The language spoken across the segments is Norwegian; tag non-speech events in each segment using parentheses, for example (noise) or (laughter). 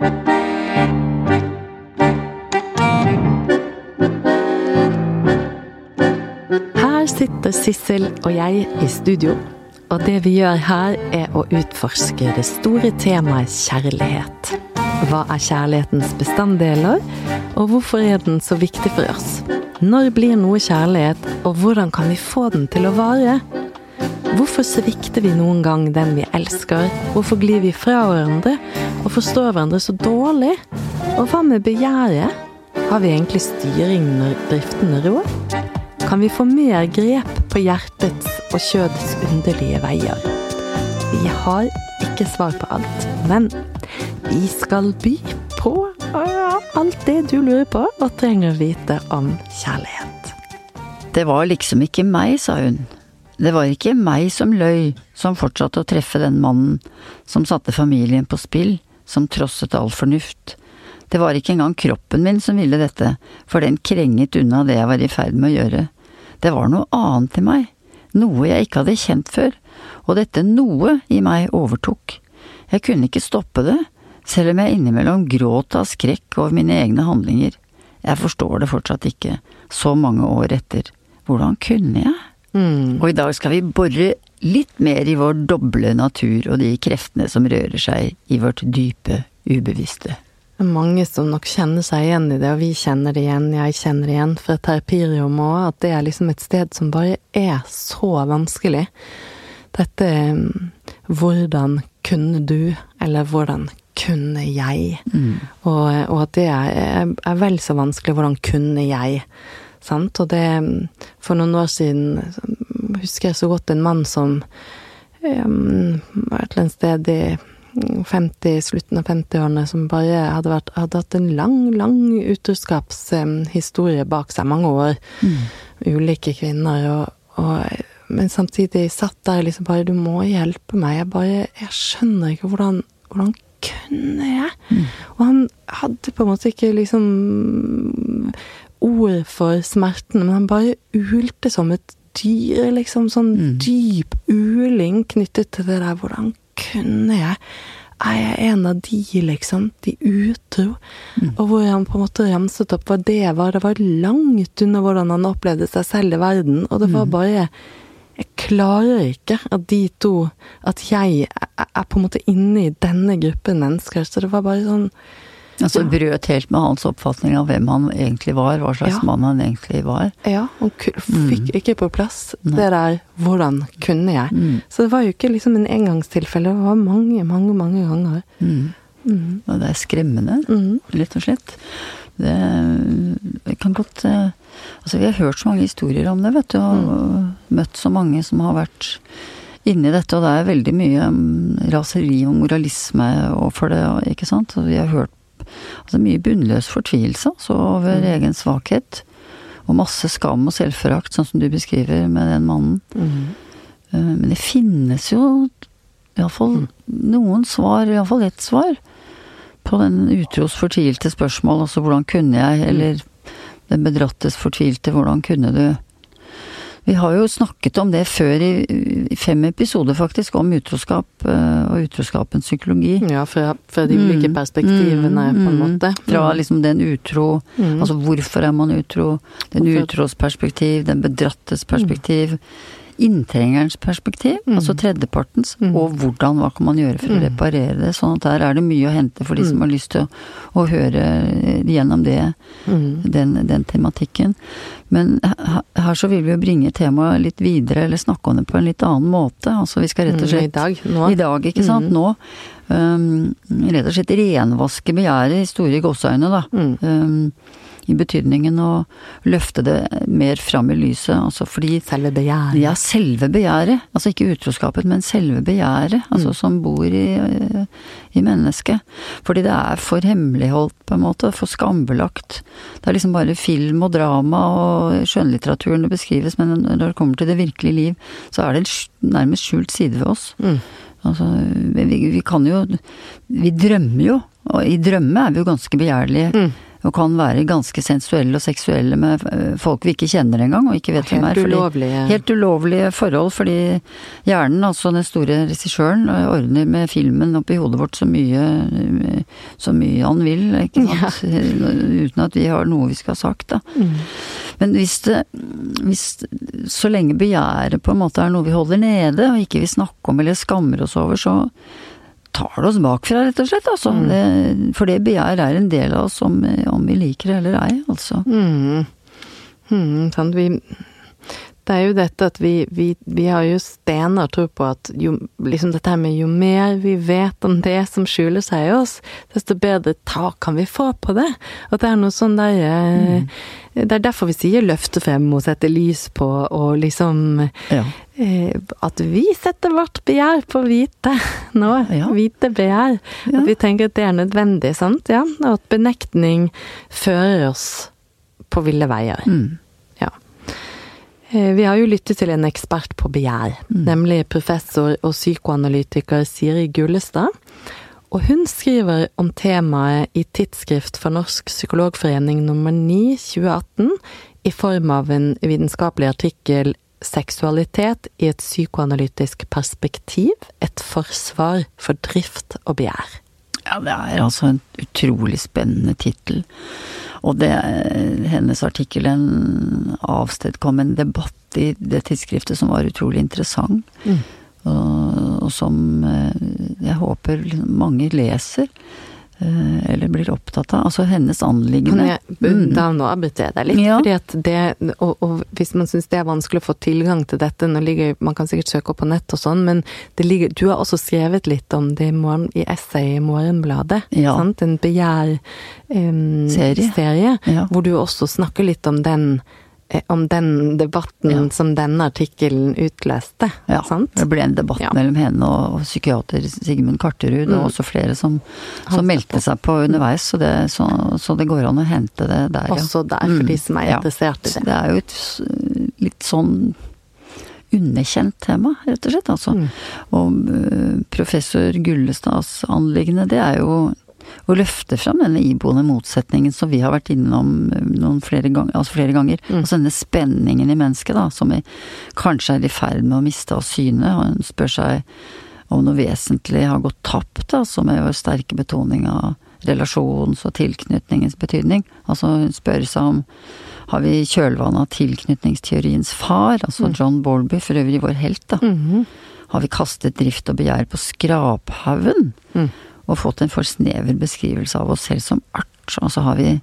Her sitter Sissel og jeg i studio, og det vi gjør her er å utforske det store temaet kjærlighet. Hva er kjærlighetens bestanddeler, og hvorfor er den så viktig for oss? Når blir noe kjærlighet, og hvordan kan vi få den til å vare? Hvorfor svikter vi noen gang den vi elsker? Hvorfor glir vi fra hverandre og forstår hverandre så dårlig? Og hva med begjæret? Har vi egentlig styring når driften rår? Kan vi få mer grep på hjertets og kjødets underlige veier? Vi har ikke svar på alt, men vi skal by på alt det du lurer på og trenger å vite om kjærlighet. Det var liksom ikke meg, sa hun. Det var ikke meg som løy, som fortsatte å treffe den mannen som satte familien på spill, som trosset all fornuft. Det var ikke engang kroppen min som ville dette, for den krenget unna det jeg var i ferd med å gjøre. Det var noe annet i meg, noe jeg ikke hadde kjent før, og dette noe i meg overtok. Jeg kunne ikke stoppe det, selv om jeg innimellom gråt av skrekk over mine egne handlinger. Jeg forstår det fortsatt ikke, så mange år etter. Hvordan kunne jeg? Mm. Og i dag skal vi bore litt mer i vår doble natur og de kreftene som rører seg i vårt dype ubevisste. Det er mange som nok kjenner seg igjen i det, og vi kjenner det igjen, jeg kjenner det igjen fra terapirium òg, at det er liksom et sted som bare er så vanskelig. Dette mm, hvordan kunne du, eller hvordan kunne jeg? Mm. Og, og, at det er, er, vel så vanskelig hvordan kunne jeg? Sant? Og det For noen år siden husker jeg så godt en mann som um, var et eller annet sted i 50, slutten av 50-årene som bare hadde, vært, hadde, hatt en lang, lang utroskapshistorie bak seg, mange år. Mm. Ulike kvinner. Og, og, men samtidig satt der liksom bare Du må hjelpe meg. Jeg bare Jeg skjønner ikke hvordan, hvordan kunne jeg? Mm. Og han hadde på en måte ikke liksom ord for smerten, men han bare ulte som et dyr, liksom. Sånn Mm. dyp uling knyttet til det der. Hvordan kunne jeg? Er jeg en av de, liksom? De utro? Mm. Og hvor han på en måte ramset opp hva det var. Det var langt unna hvordan han opplevde seg selv i verden, og det var Mm. bare Jeg klarer ikke at de to At jeg er på en måte inne i denne gruppen mennesker. Så det var bare sånn Altså så brøt helt med hans oppfatning av hvem han egentlig var, hva slags Ja. mann han egentlig var. Ja, han fikk fikk ikke på plass det der 'hvordan kunne jeg'? Mm. Så det var jo ikke liksom en engangstilfelle, det var mange, mange, mange ganger. Mm. Mm. Og det er skremmende, Mm. rett og slett. Det kan godt eh, Altså, vi har hørt så mange historier om det, vet du, og møtt så mange som har vært inni dette, og det er veldig mye mm, raseri og moralisme overfor det, ikke sant. Og vi har hørt altså, mye bunnløs fortvilelse altså, over egen svakhet. Og masse skam og selvforakt, sånn som du beskriver med den mannen. Mm. Eh, Men det finnes jo iallfall noen svar, iallfall ett svar, på den utros fortvilte spørsmål. Altså hvordan kunne jeg, eller den bedrattes fortvilte, hvordan kunne du? Vi har jo snakket om det før i i fem episoder, faktisk, om utroskap eh, og utroskapens psykologi. Ja, fra, fra de ulike Mm. perspektivene, Mm, på en mm. måte. Fra liksom den utro Mm. Altså hvorfor er man utro? Den utros perspektiv, den bedrattes perspektiv. Inntrengerens perspektiv, Mm. altså tredjepartens, Mm. og hvordan, hva kan man gjøre for å Mm. reparere det? Sånn at der er det mye å hente for de som Mm. har lyst til å, å høre gjennom det, Mm. den, den tematikken. Men her, så vil vi jo bringe temaet litt videre, eller snakke om det på en litt annen måte. Altså vi skal rett og Mm, I slett dag, nå. i dag, ikke sant. Nå. Um, rett og slett renvaske begjæret i store gåseøyne, da. Um, I betydningen å løfte det mer fram i lyset, altså fordi Selve begjæret. Ja, selve begjæret. Altså ikke utroskapet, men selve begjæret. Altså Mm. som bor i, eh, i mennesket. Fordi det er for hemmeligholdt, på en måte. For skambelagt. Det er liksom bare film og drama og skjønnlitteraturen det beskrives, men når det kommer til det virkelige liv, så er det en nærmest skjult side ved oss. Mm. Altså, vi, vi kan jo Vi drømmer jo, og i drømme er vi jo ganske begjærlige. Mm. Og kan være ganske sensuelle og seksuelle med eh, folk vi ikke kjenner engang, og ikke vet hvem er. Helt ulovlige. Helt ulovlige forhold, fordi hjernen, altså den store regissøren, ordner med filmen oppi hodet vårt så mye, så mye han vil, ikke sant. Ja. (laughs) Uten at vi har noe vi skal ha sagt, da. Mm. Men hvis det hvis, Så lenge begjæret på en måte er noe vi holder nede, og ikke vil snakke om eller skammer oss over, så tar det oss bakfra, rett og slett. Altså. Mm. Det, for det begjær er en del av oss, om, om vi liker det eller ei, altså. Mm. Mm, sant. Vi, det er jo dette at vi, vi, vi har jo stener tro på at jo, liksom dette her med jo mer vi vet om det som skjuler seg i oss, desto bedre tak kan vi få på det. At det er noe sånn der mm. Det er derfor vi sier løfte frem og sette lys på og liksom ja. Eh, At vi setter vårt begjær på hvite nå. Ja. Hvite begjær. Ja. At vi tenker at det er nødvendig, sant? Ja. Og at benektning fører oss på ville veier. Mm. Ja. vi har jo lyttet til en ekspert på begjær, mm. nemlig professor og psykoanalytiker Siri Gullestad. Og hun skriver om temaet i Tidsskrift for Norsk Psykologforening nummer 9 2018 i form av en vitenskapelig artikkel 'Seksualitet i et psykoanalytisk perspektiv et forsvar for drift og begjær'. Ja, det er altså en utrolig spennende tittel. Og det, hennes artikkel avstedkom en debatt i det tidsskriftet som var utrolig interessant. Mm. Og, og, som eh, jeg håper mange leser. Eh, eller blir opptatt av. Altså hennes anliggende mm. da nå avbryter jeg deg litt? Ja. fordi at det, og, og hvis man syns det er vanskelig å få tilgang til dette nå ligger, Man kan sikkert søke opp på nett og sånn, men det ligger, du har også skrevet litt om det i, morgen, i essay i Morgenbladet. Ja. Sant? En begjær-serie, um, ja. hvor du også snakker litt om den om den debatten ja. som denne artikkelen utløste. Ja, sant? det ble en debatt ja. mellom henne og psykiater Sigmund Karterud, mm. og også flere som, som meldte seg på underveis, så det, så, så det, går an å hente det der. Også der, for mm. de som er interessert i det. Det er jo et litt sånn underkjent tema, rett og slett, altså. Mm. Og uh, professor Gullestads anliggende, det er jo å løfte fram denne iboende motsetningen som vi har vært innom eh, noen flere, gang, altså flere ganger. Mm. Altså denne spenningen i mennesket, da, som vi kanskje er i ferd med å miste av syne. Og hun spør seg om noe vesentlig har gått tapt, altså med vår sterke betoning av relasjons- og tilknytningens betydning. Altså spør seg om har vi kjølvannet av tilknytningsteoriens far, altså mm. John Bolby, for øvrig vår helt, da. Mm -hmm. Har vi kastet drift og begjær på skraphaugen? Mm og fått en for snever beskrivelse av oss selv som art. Og så har vi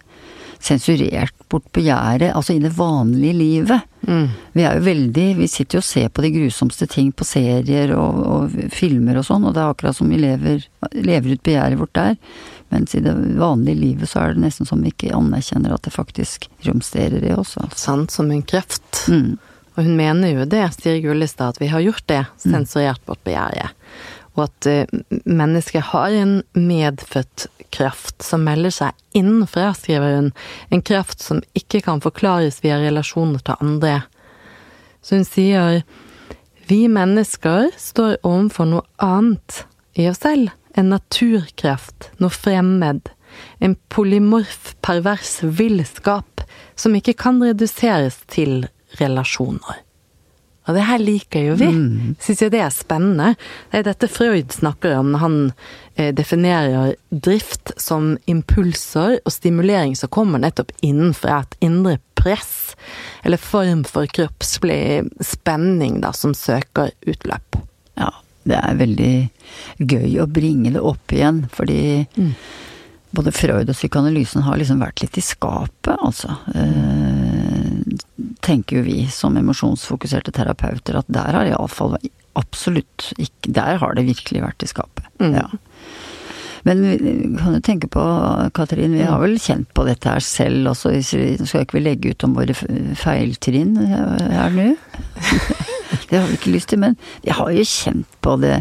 sensurert bort begjæret, altså i det vanlige livet. Mm. Vi er jo veldig Vi sitter jo og ser på de grusomste ting på serier og, og filmer og sånn, og det er akkurat som vi lever, lever ut begjæret vårt der. Mens i det vanlige livet så er det nesten som vi ikke anerkjenner at det faktisk romsterer i oss. Altså. Sant som en kreft. Mm. Og hun mener jo det, Siri Gullestad, at vi har gjort det, sensurert bort begjæret og at eh, mennesket har en medfødt kraft som melder seg innenfra, skriver hun, en kraft som ikke kan forklares via relasjoner til andre. Så hun sier vi mennesker står overfor noe annet i oss selv, en naturkraft, noe fremmed, en polymorf, pervers villskap som ikke kan reduseres til relasjoner. Og det her liker jo vi. Mm. Syns jo det er spennende. Det er dette Freud snakker om når han eh, definerer drift som impulser og stimulering som kommer nettopp innenfra et indre press, eller form for kroppslig spenning da, som søker utløp. Ja, det er veldig gøy å bringe det opp igjen, fordi mm. både Freud og psykoanalysen har liksom vært litt i skapet, altså. Eh, tenker jo vi som emosjonsfokuserte terapeuter at der har iallfall absolutt ikke Der har det virkelig vært i skapet. Mm. Ja. Men kan du tenke på, Katrin, vi har vel kjent på dette her selv også. Skal ikke vi legge ut om våre feiltrinn her nå? (laughs) det har vi ikke lyst til, men vi har jo kjent på det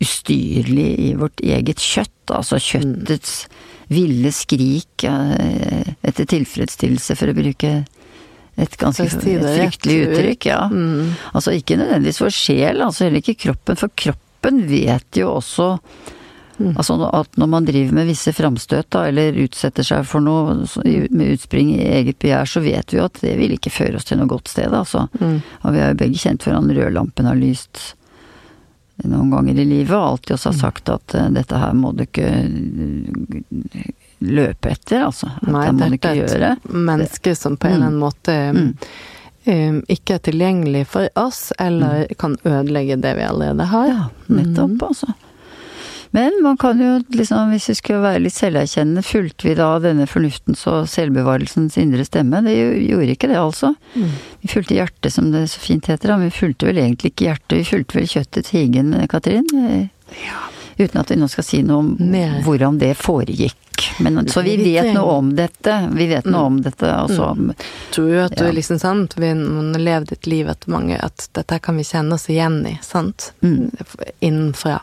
ustyrlig i vårt eget kjøtt. Altså kjøttets ville skrik eh, etter tilfredsstillelse, for å bruke et ganske fryktelig uttrykk, ja. Mm. Altså ikke nødvendigvis for sjel, altså heller ikke kroppen, for kroppen vet jo også Mm. Altså at når man driver med visse framstøt, da, eller utsetter seg for noe med utspring i eget begjær, så vet vi jo at det vil ikke føre oss til noe godt sted, altså. Mm. Og vi er jo begge kjent for at rødlampen har lyst noen ganger i livet, og alltid også har Mm. sagt at eh, dette her må du ikke løpe etter, altså. Nei, det må du ikke er gjøre. menneske som på en eller annen måte Mm. um, ikke er tilgjengelig for oss, eller kan ødelegge det vi allerede har. Ja, nettopp, Mm. altså. Men man kan jo liksom, hvis vi skulle være litt selverkjennende, fulgte vi da denne fornuftens og selvbevarelsens indre stemme? Det gjorde ikke det, altså. Mm. Vi fulgte hjertet, som det så fint heter. Men vi fulgte vel egentlig ikke hjertet, vi fulgte vel kjøttet til higen, Katrin? Ja. Uten at vi nå skal si noe om Mer. hvordan det foregikk. Men, så vi vet noe om dette. Vi vet noe om dette, altså. Tror jo at du Ja. liksom, sant, vi, har levd et liv at mange, at dette kan vi kjenne oss igjen i, sant? Mm. Innenfra.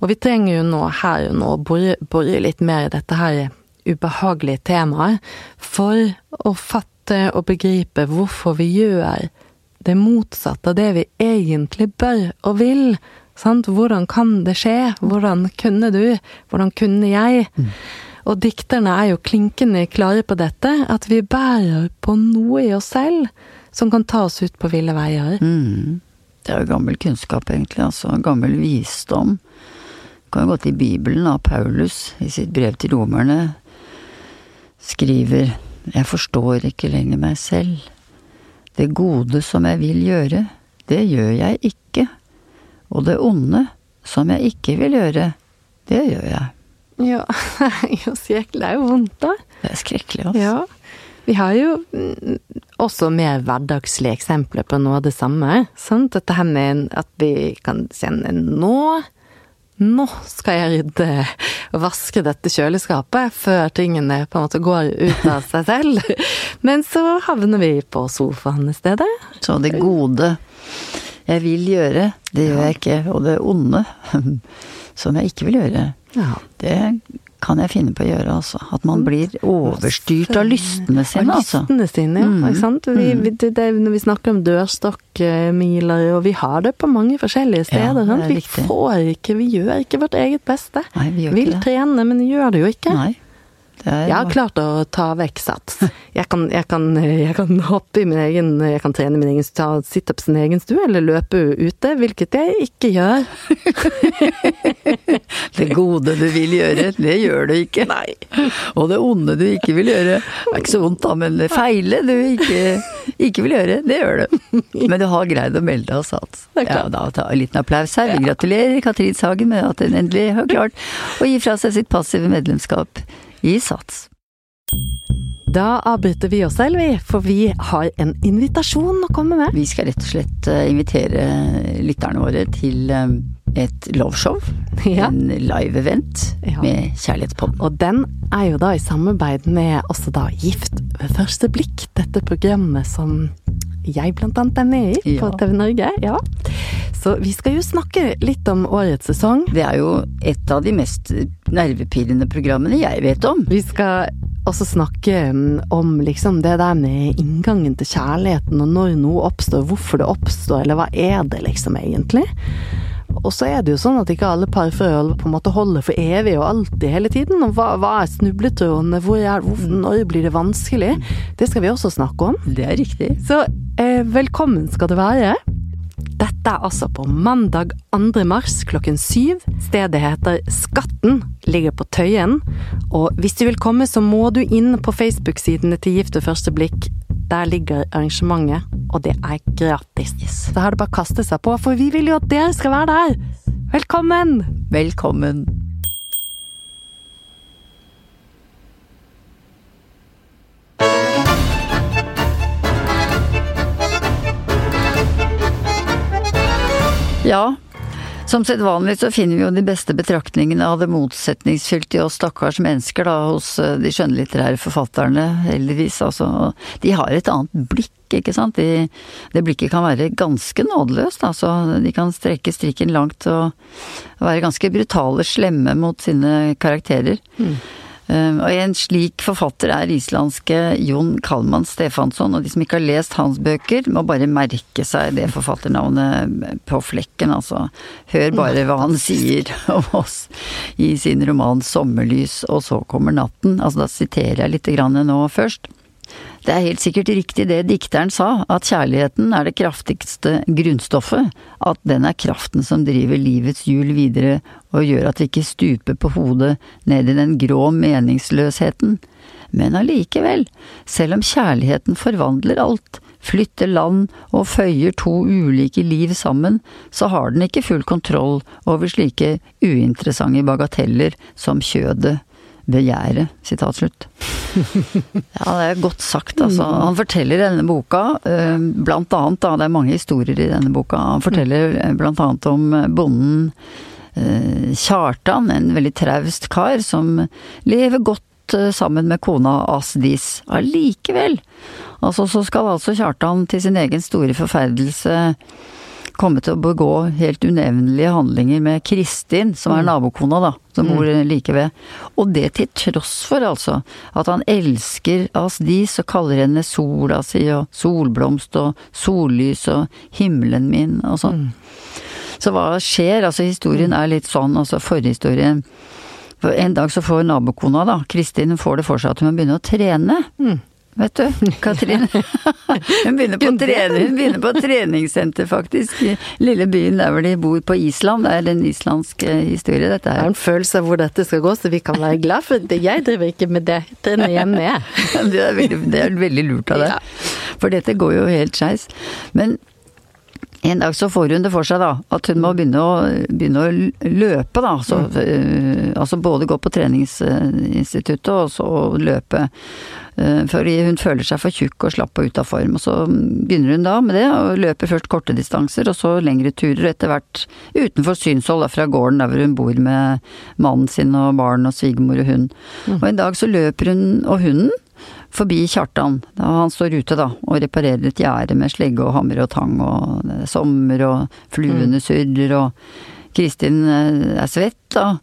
Og vi trenger jo nå, her og nå, å bore, bore litt mer i dette her ubehagelige temaet, for å fatte og begripe hvorfor vi gjør det motsatte av det vi egentlig bør og vil. Sant? Hvordan kan det skje? Hvordan kunne du? Hvordan kunne jeg? Og dikterne er jo klinkende klare på dette, at vi bærer på noe i oss selv som kan ta oss ut på ville veier. Mm. Det er jo gammel kunnskap, egentlig. altså Gammel visdom. Du Kan jo gå til Bibelen, av Paulus i sitt brev til romerne skriver Jeg forstår ikke lenger meg selv. Det gode som jeg vil gjøre, det gjør jeg ikke. Og det onde som jeg ikke vil gjøre, det gjør jeg. Ja, det (laughs) er jo skrekkelig. Det er jo vondt, da. Det er skrekkelig, altså. Ja. Vi har jo mm, også mer hverdagslige eksempler på noe av det samme. Sant? Dette her med at vi kan kjenne nå nå skal jeg rydde og vaske dette kjøleskapet før tingene på en måte går ut av seg selv. (laughs) Men så havner vi på sofaen i stedet. Så det gode jeg vil gjøre, det gjør jeg ikke. Og det onde (laughs) som jeg ikke vil gjøre, Ja. det kan jeg finne på å gjøre, altså. At man blir overstyrt av lystene sine, Av altså. lystene sine, ja. Mm. Ikke sant? Vi, vi, det, når vi snakker om dørstokkmiler, og vi har det på mange forskjellige steder. er? Vi får ikke, vi gjør ikke vårt eget beste. Nei, vi gjør Vil ikke det. trene, men gjør det jo ikke. Nei. Er Jeg har klart å ta vekk sats. Jeg kan, jeg kan, jeg kan hoppe i min egen Jeg kan trene min egen ta situps i sin egen stue, eller løpe ute, hvilket jeg ikke gjør. (laughs) det gode du vil gjøre, det gjør du ikke. Nei. Og det onde du ikke vil gjøre, det er ikke så vondt da, men det feile du ikke, ikke vil gjøre, det gjør du. Men du har greid å melde deg av sats. Ja, da ta en liten applaus her. Vi gratulerer Katrin Sagen med at hun endelig har klart å gi fra seg sitt passive medlemskap i Sats. Da avbryter vi oss selv, vi, for vi har en invitasjon å komme med. Vi skal rett og slett eh, invitere lytterne våre til eh, et loveshow. (laughs) Ja. En live-event Ja. med Kjærlighetspodden. Og den er jo da i samarbeid med også da Gift ved første blikk, dette programmet som jeg blant annet er med i på Ja. TV Norge. Ja. Så vi skal jo snakke litt om årets sesong. Det er jo et av de mest nervepirrende programmene jeg vet om. Vi skal også snakke mm, om liksom det der med inngangen til kjærligheten, og når noe oppstår, hvorfor det oppstår, eller hva er det liksom egentlig? Og så er det jo sånn at ikke alle parforhold på en måte holder for evig og alltid hele tiden. Og hva, hva er snubletrådene, hvor er, hvor, når blir det vanskelig? Det skal vi også snakke om. Det er riktig. Så eh, velkommen skal du være. Dette er altså på mandag 2. mars klokken syv. Stedet heter Skatten, ligger på Tøyen. Og hvis du vil komme, så må du inn på Facebook-sidene til Gift ved første blikk. Der ligger arrangementet, og det er gratis. Så har det bare å kaste seg på, for vi vil jo at dere skal være der! Velkommen! Velkommen. Ja, som sedvanlig så finner vi jo de beste betraktningene av det motsetningsfylte i oss stakkars mennesker da, hos eh, de skjønnlitterære forfatterne, heldigvis. Altså, de har et annet blikk, ikke sant. De, det blikket kan være ganske nådeløst. Altså, de kan strekke strikken langt og være ganske brutale, slemme mot sine karakterer. Eh, og en slik forfatter er islandske Jon Kalman Stefansson, og de som ikke har lest hans bøker, må bare merke seg det forfatternavnet på flekken, altså. Hør bare hva han sier (laughs) om oss i sin roman 'Sommerlys', og så kommer natten. Altså da siterer jeg litt grann nå først. Det er helt sikkert riktig det dikteren sa, at kjærligheten er det kraftigste grunnstoffet, at den er kraften som driver livets hjul videre og gjør at vi ikke stuper på hodet ned i den grå meningsløsheten. Men allikevel, selv om kjærligheten forvandler alt, flytter land og føyer to ulike liv sammen, så har den ikke full kontroll over slike uinteressante bagateller som kjødet begjæret. Sitat slutt. (laughs) Ja, det er godt sagt, altså. Han forteller i denne boka, eh, blant annet, da, det er mange historier i denne boka, han forteller eh, blant annet om eh, bonden Kjartan, en veldig traust kar som lever godt sammen med kona Asdis. Allikevel, altså så skal altså Kjartan til sin egen store forferdelse komme til å begå helt unevnelige handlinger med Kristin, som er mm. nabokona, da, som bor mm. like ved. Og det til tross for, altså, at han elsker Asdis og kaller henne sola si og solblomst og sollys og himmelen min og sånn. Mm. Så hva skjer? Altså, historien er litt sånn, altså forhistorien En dag så får nabokona, da, Kristin, får det for seg at hun må begynne å trene. Mm vet du. Katrine. (laughs) Hun begynner på, trening, hun begynner på treningssenter, faktisk. I lille byen der hvor de bor på Island. Det er en islandsk eh, historie, dette her. Jeg har en følelse av hvor dette skal gå, så vi kan være glad for det. Jeg driver ikke med det. Trener hjemme, jeg. det, er veldig, det er veldig lurt av deg. For dette går jo helt skeis. Men en dag så får hun det for seg, da, at hun må begynne å, begynne å løpe, da. Så, mm. uh, altså både gå på treningsinstituttet og så løpe. Uh, fordi hun føler seg for tjukk og slapp og ute av form. Og så begynner hun da med det, og løper først korte distanser, og så lengre turer, og etter hvert utenfor synshold da, fra gården der hvor hun bor med mannen sin og barn og svigermor og hund. Mm. Og en dag så løper hun og hunden forbi Kjartan. Han står ute da, og reparerer et gjerde med slegge og hammer og tang, og er sommer, og fluene mm. surrer, og Kristin eh, er svett og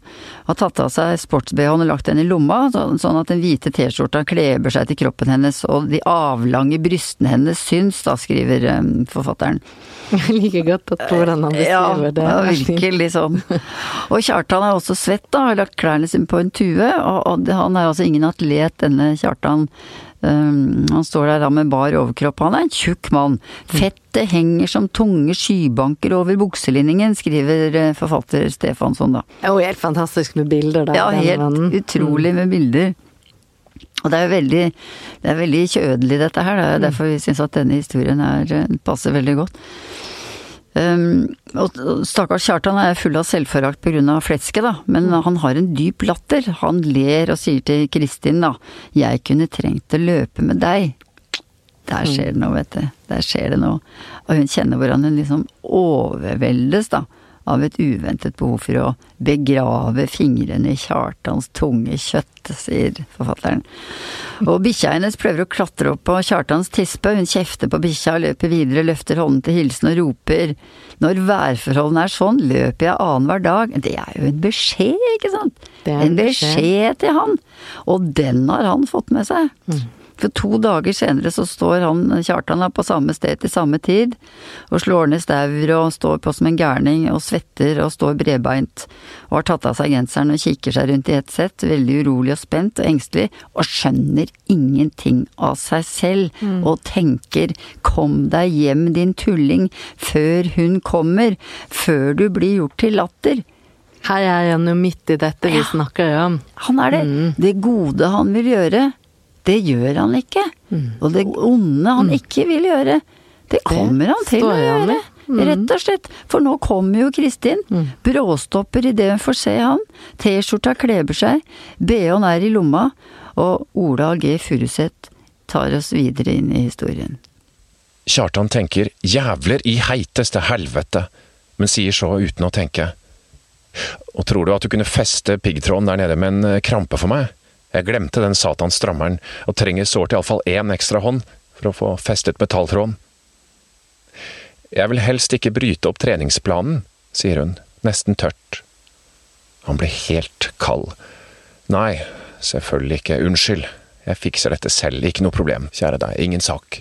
har tatt av seg sports-BH-en og lagt den i lomma, sånn at den hvite T-skjorta kleber seg til kroppen hennes, og de avlange brystene hennes syns, da, skriver eh, forfatteren. (laughs) Jeg liker godt at hvordan han beskriver ja, det. Ja, virkelig sånn. Og Kjartan er også svett, da, har lagt klærne sine på en tue, og han er altså ingen atlet, denne Kjartan. Um, han står der da med bar overkropp. Han er en tjukk mann. Fettet henger som tunge skybanker over bukselinningen, skriver eh, forfatter Stefansson da. Jo, helt fantastisk med bilder da. Ja, helt vennen. utrolig med bilder. Og det er jo veldig, det er veldig kjødelig dette her, det er mm. derfor vi syns at denne historien er, eh, passer veldig godt. Um, og stakkars Kjartan er full av selvforakt pga. flesket, da, men mm. han har en dyp latter. Han ler og sier til Kristin, da, 'jeg kunne trengt å løpe med deg'. Der skjer det noe, vet du. Der skjer det noe. Og hun kjenner hvordan hun liksom overveldes, da av et uventet behov for å begrave fingrene i Kjartans tunge kjøtt, sier forfatteren. Og bikkja hennes prøver å klatre opp på Kjartans tispe, hun kjefter på bikkja, løper videre, løfter hånden til hilsen og roper når værforholdene er sånn, løper jeg annenhver dag. Det er jo en beskjed, ikke sant? En, en beskjed til han! Og den har han fått med seg. Mm. For to dager senere så står han Kjartan på samme sted til samme tid, og slår ned staur og står på som en gærning og svetter og står bredbeint, og har tatt av seg genseren og kikker seg rundt i ett sett, veldig urolig og spent og engstelig, og skjønner ingenting av seg selv, mm. og tenker kom deg hjem din tulling, før hun kommer, før du blir gjort til latter. Her er han jo midt i dette vi snakker om. Han er det. Mm. Det gode han vil gjøre, det gjør han ikke. Mm. Og det onde han mm. ikke vil gjøre, det kommer det han til å gjøre. Mm. Rett og slett. For nå kommer jo Kristin. Mm. Bråstopper idet hun får se han. T-skjorta kleber seg. BH-en er i lomma. Og Ola G. Furuseth tar oss videre inn i historien. Kjartan tenker 'jævler i heiteste helvete', men sier så uten å tenke. Og tror du at du kunne feste piggtråden der nede med en krampe for meg? Jeg glemte den satans strammeren, og trenger sårt iallfall én ekstra hånd for å få festet metalltråden. Jeg vil helst ikke bryte opp treningsplanen, sier hun, nesten tørt. Han blir helt kald. Nei, selvfølgelig ikke, unnskyld, jeg fikser dette selv, ikke noe problem, kjære deg, ingen sak.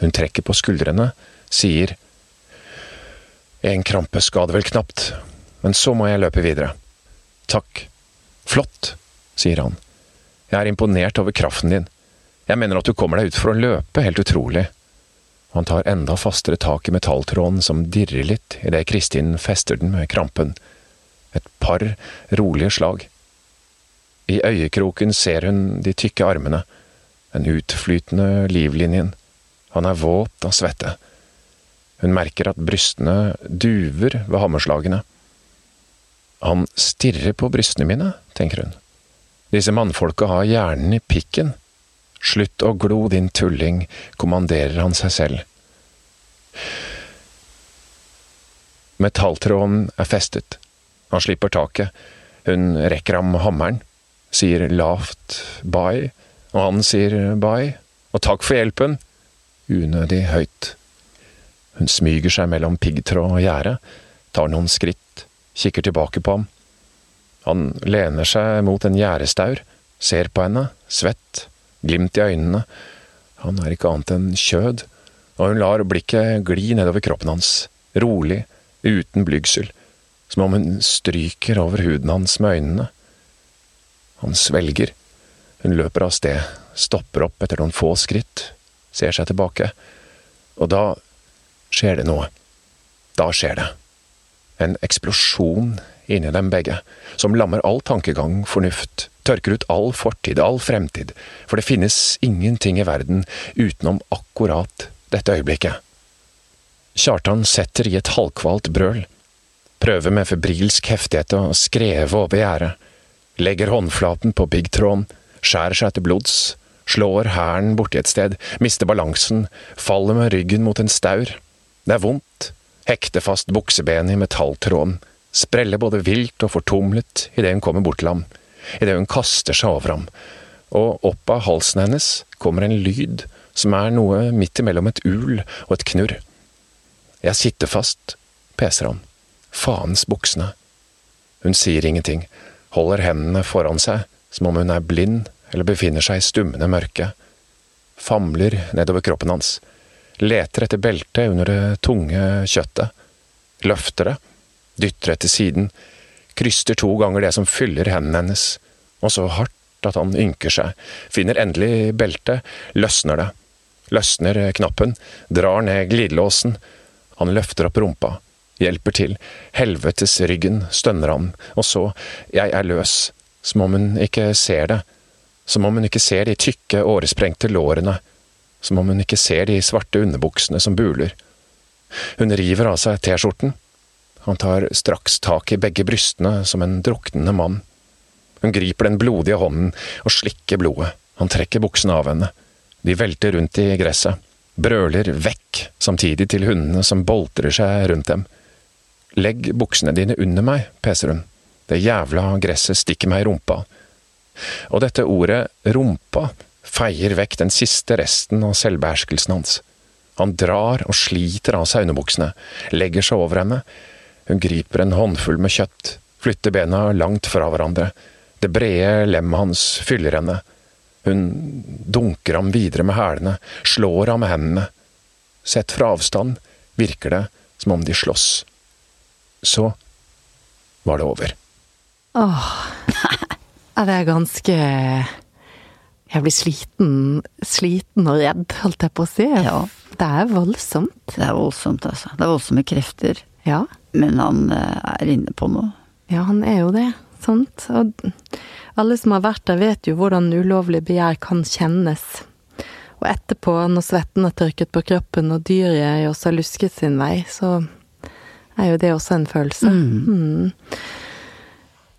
Hun trekker på skuldrene, sier En krampe skader vel knapt, men så må jeg løpe videre. Takk. Flott, sier han. Jeg er imponert over kraften din. Jeg mener at du kommer deg ut for å løpe, helt utrolig. Han tar enda fastere tak i metalltråden som dirrer litt idet Kristin fester den med krampen. Et par rolige slag. I øyekroken ser hun de tykke armene, den utflytende livlinjen. Han er våt av svette. Hun merker at brystene duver ved hammerslagene. Han stirrer på brystene mine, tenker hun. Disse mannfolka har hjernen i pikken. Slutt å glo, din tulling, kommanderer han seg selv. Metalltråden er festet. Han slipper taket. Hun rekker ham hammeren, sier lavt bye, og han sier bye, og takk for hjelpen, unødig høyt. Hun smyger seg mellom piggtråd og gjerde, tar noen skritt, kikker tilbake på ham. Han lener seg mot en gjerdestaur, ser på henne, svett, glimt i øynene. Han er ikke annet enn kjød, og hun lar blikket gli nedover kroppen hans, rolig, uten blygsel, som om hun stryker over huden hans med øynene. Han svelger. Hun løper av sted, stopper opp etter noen få skritt, ser seg tilbake, og da skjer det noe. Da skjer det. En eksplosjon inni dem begge, som lammer all tankegang, fornuft, tørker ut all fortid, all fremtid, for det finnes ingenting i verden utenom akkurat dette øyeblikket. Kjartan setter i et halvkvalt brøl, prøver med febrilsk heftighet å skreve over gjerdet, legger håndflaten på piggtråden, skjærer seg til blods, slår hælen borti et sted, mister balansen, faller med ryggen mot en staur. Det er vondt, hekter fast buksebenet i metalltråden, spreller både vilt og fortumlet idet hun kommer bort til ham, idet hun kaster seg over ham, og opp av halsen hennes kommer en lyd som er noe midt imellom et ul og et knurr. Jeg sitter fast, peser han, faens buksene. Hun sier ingenting, holder hendene foran seg som om hun er blind eller befinner seg i stummende mørke, famler nedover kroppen hans, leter etter beltet under det tunge kjøttet, løfter det, dytter etter siden, kryster to ganger det som fyller hendene hennes, og så hardt at han ynker seg, finner endelig beltet, løsner det, løsner knappen, drar ned glidelåsen, han løfter opp rumpa, hjelper til, helvetes ryggen, stønner han, og så, jeg er løs, som om hun ikke ser det, som om hun ikke ser de tykke, åresprengte lårene, som om hun ikke ser de svarte underbuksene som buler. Hun river av seg T-skjorten, han tar straks tak i begge brystene som en druknende mann. Hun griper den blodige hånden og slikker blodet. Han trekker buksene av henne. De velter rundt i gresset, brøler vekk samtidig til hundene som boltrer seg rundt dem. Legg buksene dine under meg, peser hun. Det jævla gresset stikker meg i rumpa. Og dette ordet rumpa feier vekk den siste resten av selvbeherskelsen hans. Han drar og sliter av seg underbuksene, legger seg over henne, hun griper en håndfull med kjøtt, flytter bena langt fra hverandre. Det brede lemmet hans fyller henne. Hun dunker ham videre med hælene, slår ham med hendene. Sett fra avstand virker det som om de slåss. Så var det over. Åh. Ja, det er ganske Jeg blir sliten, sliten og redd, holdt jeg på å si. Ja. Det er voldsomt. Det er voldsomt, altså. Det er voldsomme krefter. Ja. Men han eh, er inne på noe. Ja, han er jo det. Sant? Og alle som har vært der, vet jo hvordan ulovlig begjær kan kjennes. Og etterpå, når svetten har tørket på kroppen og dyret også har lusket sin vei, så er jo det også en følelse. Mm.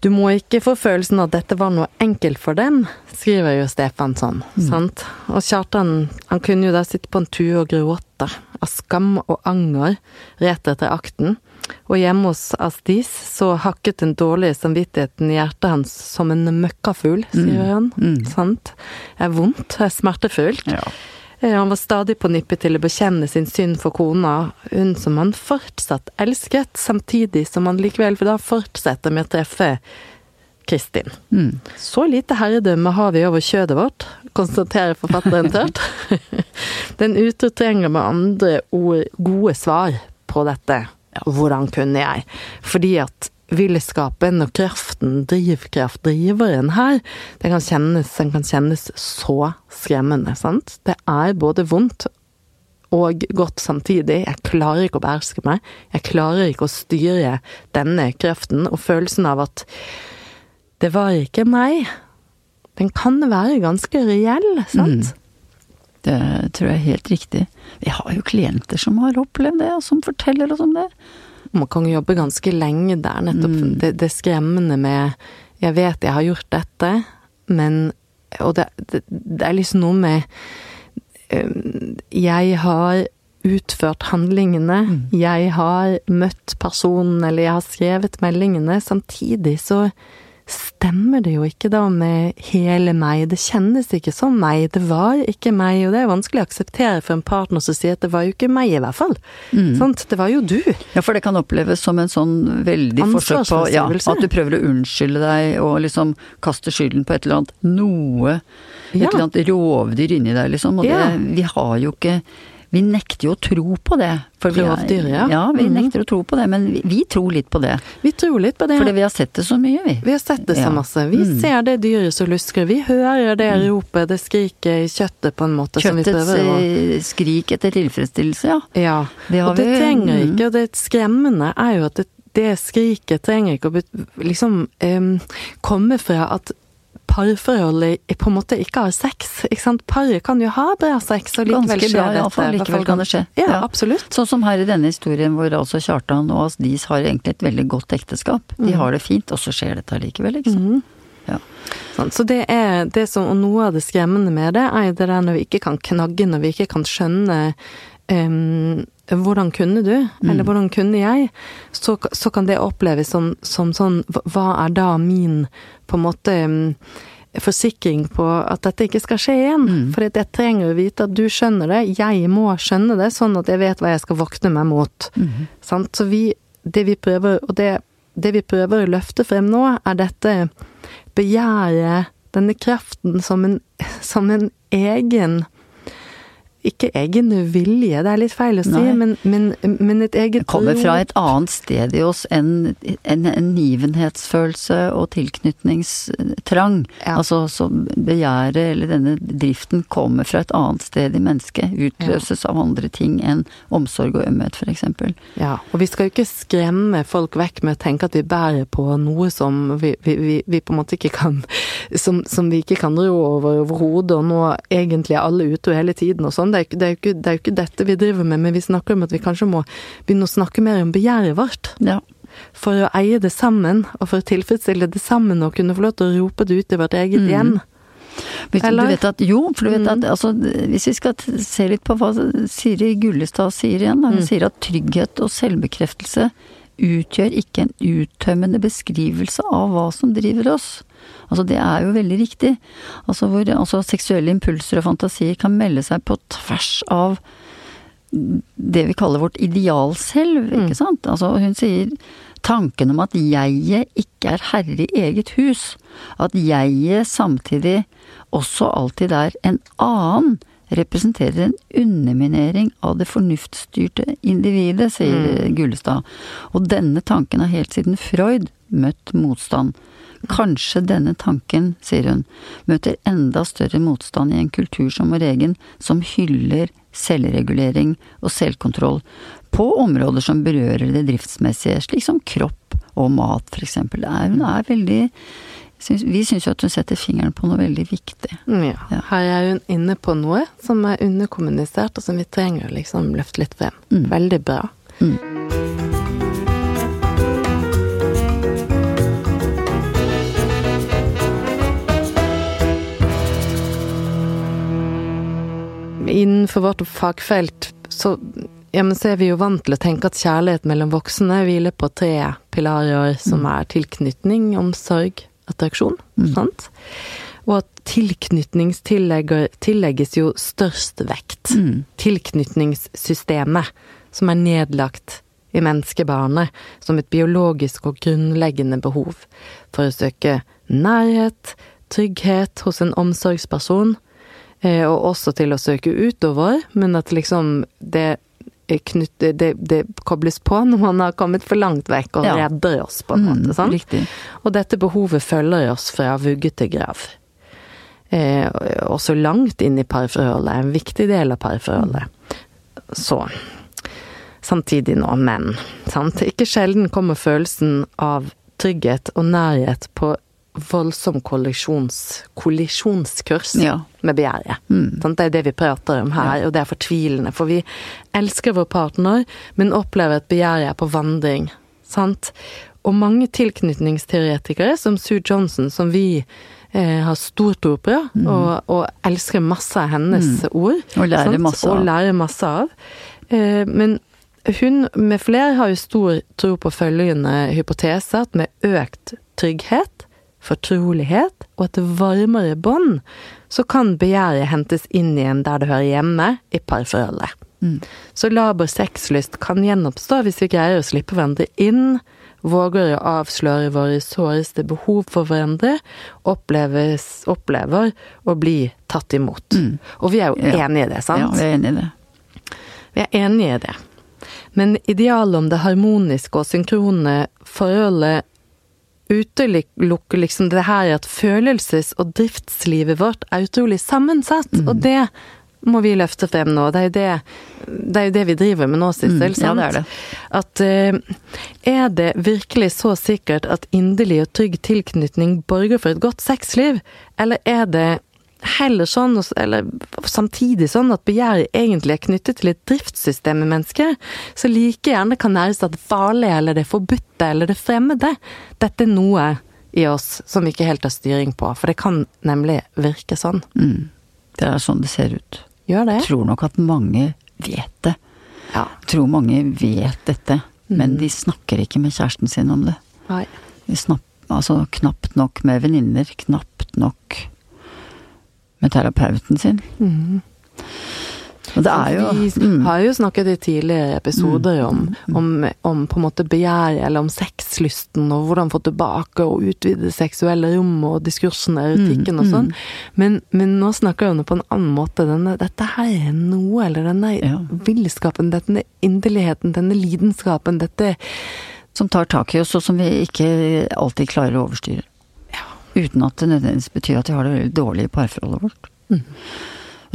Du må ikke få følelsen at dette var noe enkelt for dem, skriver jo Stefansson. sant? Og Kjartan han kunne jo da sitte på en tue og gråte av skam og anger rett etter akten. Og hjemme hos Astis så hakket den dårlige samvittigheten i hjertet hans som en møkkafugl, sier han. Sant? Det er vondt, det er smertefullt. Ja. Eh, Han var stadig på nippet til å bekjenne sin synd for kona, hun som han fortsatt elsket, samtidig som han likevel da fortsetter med å treffe Kristin. Så lite herredømme har vi over kjødet vårt, konstaterer forfatteren tørt. (laughs) Den utro trenger med andre ord gode svar på dette. Hvordan kunne jeg? Fordi at villskapen og kraften, drivkraft, driveren her, den kan kjennes, den kan kjennes så skremmende, sant? Det er både vondt og godt samtidig. Jeg klarer ikke å beherske meg. Jeg klarer ikke å styre denne kraften, og følelsen av at det var ikke meg, den kan være ganske reell, sant? Mm. Det tror jeg er helt riktig. Vi har jo klienter som har opplevd det, og som forteller oss om det. Man kan jobbe ganske lenge der, nettopp mm. det, det skremmende med Jeg vet jeg har gjort dette, men Og det, det, det er liksom noe med jeg har utført handlingene, mm. jeg har møtt personen, eller jeg har skrevet meldingene. Samtidig så stemmer det jo ikke da med hele meg. Det kjennes ikke som meg. Det var ikke meg, og det er vanskelig å akseptere for en partner som sier at det var jo ikke meg, i hvert fall. Mm. Sant? det var jo du. Ja, for det kan oppleves som en sånn veldig forsøk på ja, at du prøver å unnskylde deg og liksom kaste skylden på et eller annet noe. Et ja. eller annet rovdyr inni deg, liksom. Og det, vi har jo ikke vi nekter jo å tro på det. For vi Rovdyr, ja. ja. Vi mm nekter å tro på det, men vi, vi, tror litt på det. Vi tror litt på det. Fordi vi har sett det så mye, vi. Vi har sett det så masse. Vi mm. ser det dyret som lusker. Vi hører det mm. ropet, det skriket i kjøttet på en måte Kjøttets som vi prøver å eh, skrik etter tilfredsstillelse, ja. Ja. Det og det vi, trenger ikke, og det skremmende er jo at det, det skriket trenger ikke å liksom um, komme fra at parforholdet på en måte ikke har sex. ikke sant? Paret kan jo ha bra sex, og likevel skjer bra. Iallfall likevel kan det skje. Ja, ja, absolutt. Sånn som her i denne historien hvor altså Kjartan og Asdis har egentlig et veldig godt ekteskap. De mm. har det fint, og så skjer dette allikevel, ikke sant. Mm. Ja. Sånn, så det er det som, og noe av det skremmende med det, er det der når vi ikke kan knagge, når vi ikke kan skjønne um, hvordan kunne du, mm. eller hvordan kunne jeg, så, så kan det oppleves som, som, sånn Hva er da min på en måte forsikring på at dette ikke skal skje igjen? Mm. For jeg trenger å vite at du skjønner det, jeg må skjønne det, sånn at jeg vet hva jeg skal våkne meg mot. Mm. Så vi, det vi prøver, og det, det vi prøver å løfte frem nå, er dette begjæret, denne kraften som en, som en egen ikke egen vilje, det er litt feil å si, men, men, men, et eget Det kommer fra et annet sted i oss enn en, en nivenhetsfølelse og tilknytningstrang. Ja. Altså så begjæret eller denne driften kommer fra et annet sted i mennesket. Utløses ja. av andre ting enn omsorg og ømhet, f.eks. Ja, og vi skal jo ikke skremme folk vekk med å tenke at vi bærer på noe som vi, vi, vi, vi på en måte ikke kan som, som vi ikke kan rå over overhodet, og nå egentlig er alle ute hele tiden og sånn det, det, det, er jo ikke dette vi driver med, men vi snakker om at vi kanskje må begynne å snakke mer om begjæret vårt. Ja. For å eie det sammen, og for å tilfredsstille det sammen, og kunne få lov til å rope det ut i vårt eget mm. hjem. Eller? Du vet at, jo, for du vet at mm. altså, hvis vi skal se litt på hva Siri Gullestad sier igjen, da, hun mm. sier at trygghet og selvbekreftelse utgjør ikke en uttømmende beskrivelse av hva som driver oss. Altså det er jo veldig riktig. Altså hvor altså seksuelle impulser og fantasier kan melde seg på tvers av det vi kaller vårt idealselv, ikke mm. sant. Altså hun sier tanken om at jeget ikke er herre i eget hus. At jeget samtidig også alltid er en annen representerer en underminering av det fornuftsstyrte individet, sier mm. Gullestad. Og denne tanken har helt siden Freud møtt motstand. Kanskje denne tanken, sier hun, møter enda større motstand i en kultur som vår egen, som hyller selvregulering og selvkontroll på områder som berører det driftsmessige, slik som kropp og mat, for eksempel. Hun er veldig vi syns jo at hun setter fingeren på noe veldig viktig. Mm, ja. ja. Her er hun inne på noe som er underkommunisert, og som vi trenger å liksom løfte litt frem. Mm. Veldig bra. Mm. Innenfor vårt fagfelt så, ja, så er vi jo vant til å tenke at kjærlighet mellom voksne hviler på tre pilarer som mm. er tilknytning, omsorg attraksjon. Mm. Sant? Og at tilknytnings tillegges jo størst vekt. Mm. Tilknytningssystemet, som er nedlagt i menneskebarnet som et biologisk og grunnleggende behov for å søke nærhet, trygghet hos en omsorgsperson, eh, og også til å søke utover, men at liksom det knytt, det, det, kobles på når man har kommet for langt vekk og ja. redder oss, på en mm, måte. Sant? Riktig. Og dette behovet følger oss fra vugge til grav. Eh, også langt inn i parforholdet, en viktig del av parforholdet. Så Samtidig nå, men sant? Ikke sjelden kommer følelsen av trygghet og nærhet på voldsom kollisjonskurs ja. med begjæret. Mm. Det er det vi prater om her, og det er fortvilende. For vi elsker vår partner, men opplever at begjæret er på vandring. Sant? Og mange tilknytningsteoretikere, som Sue Johnson, som vi eh, har stor tro på, mm. og, og, elsker masse av hennes mm. ord. Og lærer masse av. Og lærer masse av. Eh, men hun med flere har jo stor tro på følgende hypotese, at med økt trygghet fortrolighet og et varmere bånd, så kan begjæret hentes inn igjen der det hører hjemme, i parforholdet. Mm. Så laber sexlyst kan gjenoppstå hvis vi greier å slippe hverandre inn, våger å avsløre våre såreste behov for hverandre, oppleves, opplever å bli tatt imot. Mm. Og vi er jo ja. enige i det, sant? Ja, vi er enige i det. Vi er enige i det. Men idealet om det harmoniske og synkrone forholdet utelukker liksom det her at følelses- og driftslivet vårt er utrolig sammensatt. Mm. Og det må vi løfte frem nå. Det er jo det, det, er jo det vi driver med nå, Sissel. Mm, ja, det er det. At uh, er det virkelig så sikkert at inderlig og trygg tilknytning borger for et godt sexliv, eller er det heller sånn, eller samtidig sånn, at begjæret egentlig er knyttet til et driftssystem i mennesket, så like gjerne kan næres av det farlige eller det forbudte eller det fremmede. Dette er noe i oss som vi ikke helt har styring på, for det kan nemlig virke sånn. Mm. Det er sånn det ser ut. Gjør det? Jeg tror nok at mange vet det. Ja. Jeg tror mange vet dette, mm. men de snakker ikke med kjæresten sin om det. Nei. De snakker altså knapt nok med venninner, knapt nok med terapeuten sin. Mm. Og det er jo Vi mm. har jo snakket i tidligere episoder om, mm. om, om, på en måte begjær, eller om sexlysten, og hvordan få tilbake og utvide seksuelle rom, og diskursen, erotikken og mm. sånn. Men, men, nå snakker vi om det på en annen måte. Denne, dette her er noe, eller denne ja. villskapen, denne inderligheten, denne lidenskapen, dette Som tar tak i oss, og som vi ikke alltid klarer å overstyre. Uten at det nødvendigvis betyr at de har det dårlig i parforholdet vårt. Mm.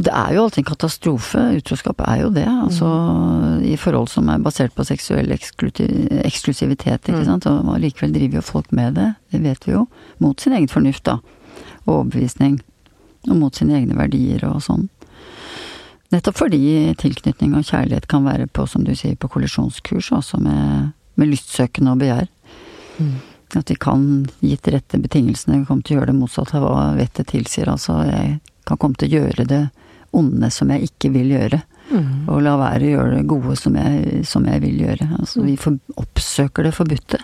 Det er jo alltid en katastrofe. Utroskap er jo det. Altså mm. i forhold som er basert på seksuell eksklusivitet, ikke mm. sant. Og likevel driver jo folk med det. Det vet vi jo. Mot sin egen fornuft, da. Og overbevisning. Og mot sine egne verdier og sånn. Nettopp fordi tilknytning og kjærlighet kan være på, som du sier, på kollisjonskurs, altså med, med lystsøkende og begjær. Mm. At vi kan, gitt rette betingelsene, komme til å gjøre det motsatte av hva vettet tilsier. Altså, jeg kan komme til å gjøre det onde som jeg ikke vil gjøre. Mm. Og la være å gjøre det gode som jeg, som jeg vil gjøre. Altså, vi for, oppsøker det forbudte.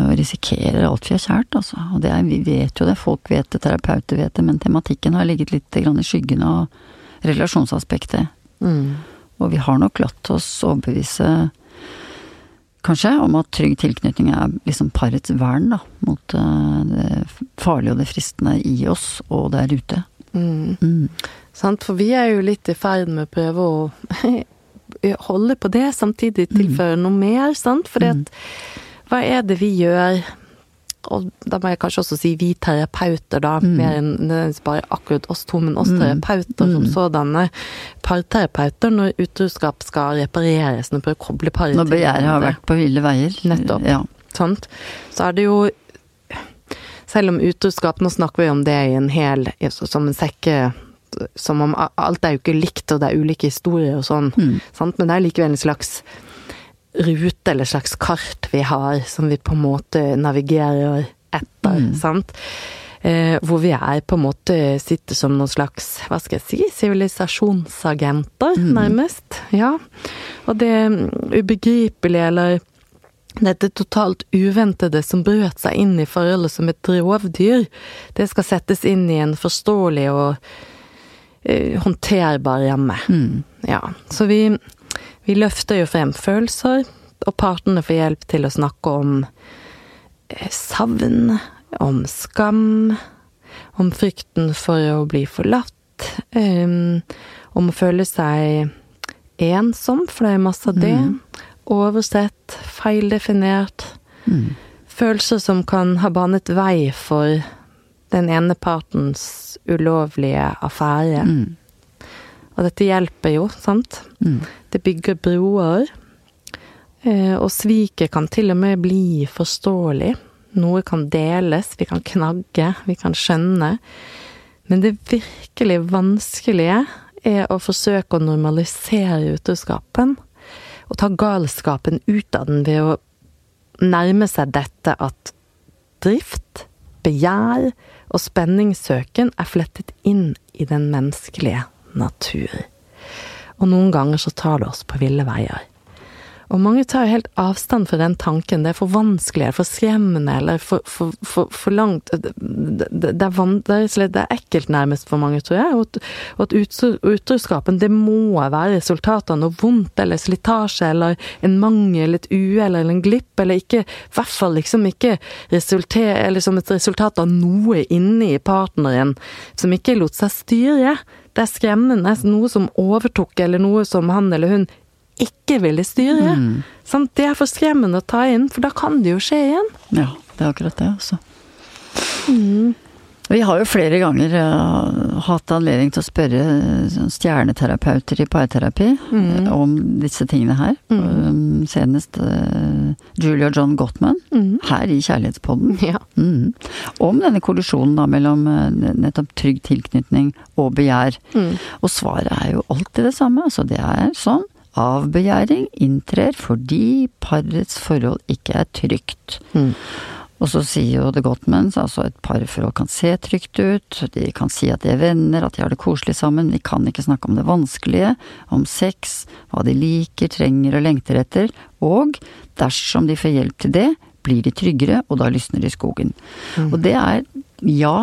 Og risikerer alt vi har kjært, altså. Og det er, vi vet jo det, folk vet det, terapeuter vet det, men tematikken har ligget litt i skyggen av relasjonsaspektet. Mm. Og vi har nok latt oss overbevise kanskje, om at trygg tilknytning er liksom parets vern, da, mot uh, det farlige og det fristende i oss og der ute. Mm. Mm. Sant, for vi er jo litt i ferd med å prøve å (laughs) holde på det, samtidig tilføre mm. noe mer, sant, For mm. hva er det vi gjør og da må jeg kanskje også si vi terapeuter, da, mm. mer enn bare akkurat oss to, men oss mm. terapeuter mm. som sådanne. Parterapeuter når utroskap skal repareres, når prøver å koble paret Når begjæret har vært på ville veier. Nettopp. Ja. Sant. Så er det jo Selv om utroskap, nå snakker vi om det i en hel Som en sekke Som om alt er jo ikke likt, og det er ulike historier og sånn, mm. sant, men det er likevel en slags rute eller slags kart vi har, som vi på en måte navigerer etter, mm. sant. Eh, hvor vi er på en måte sitter som noen slags, hva skal jeg si, sivilisasjonsagenter, mm. nærmest. Ja. Og det ubegripelige, eller dette totalt uventede som brøt seg inn i forholdet som et rovdyr, det skal settes inn i en forståelig og eh, håndterbar ramme. Mm. Ja. Så vi vi løfter jo frem følelser, og partene får hjelp til å snakke om eh, savn, om skam, om frykten for å bli forlatt, um, om å føle seg ensom, for det er masse av det. Mm. Oversett, feildefinert. Mm. Følelser som kan ha banet vei for den ene partens ulovlige affære. Mm. Og dette hjelper jo, sant? Mm. Det bygger broer. Eh, og sviket kan til og med bli forståelig. Noe kan deles, vi kan knagge, vi kan skjønne. Men det virkelig vanskelige er å forsøke å normalisere utroskapen. Og ta galskapen ut av den ved å nærme seg dette at drift, begjær og spenningssøken er flettet inn i den menneskelige natur. Og noen ganger så tar det oss på ville veier. Og mange tar helt avstand fra den tanken. Det er for vanskelig, eller for skremmende, eller for, for, for, for langt det, det, det, er det, er, ekkelt nærmest for mange, tror jeg. Og, og at utroskapen, det må være resultat av noe vondt, eller slitasje, eller en mangel, et uhell, eller en glipp, eller ikke I hvert fall liksom ikke resulter, eller som et resultat av noe inni partneren som ikke lot seg styre. Det er skremmende. Noe som overtok, eller noe som han eller hun ikke ville styre. Mm. Sånn, det er for skremmende å ta inn, for da kan det jo skje igjen. Ja, det er akkurat det, altså. Mm. Vi har jo flere ganger uh, hatt anledning til å spørre uh, stjerneterapeuter i parterapi mm. uh, om disse tingene her. Mm. Um, senest Julia John Gottman, mm. her i Kjærlighetspodden. Ja. Mm. Om denne kollisjonen da mellom nettopp trygg tilknytning og begjær. Mm. Og svaret er jo alltid det samme. Altså det er sånn Avbegjæring inntrer fordi parets forhold ikke er trygt. Mm. Og så sier jo The Gottmans altså et parforhold kan se trygt ut, de kan si at de er venner, at de har det koselig sammen, de kan ikke snakke om det vanskelige, om sex, hva de liker, trenger og lengter etter, og dersom de får hjelp til det, blir de tryggere, og da lysner de i skogen. Mm. Og det er ja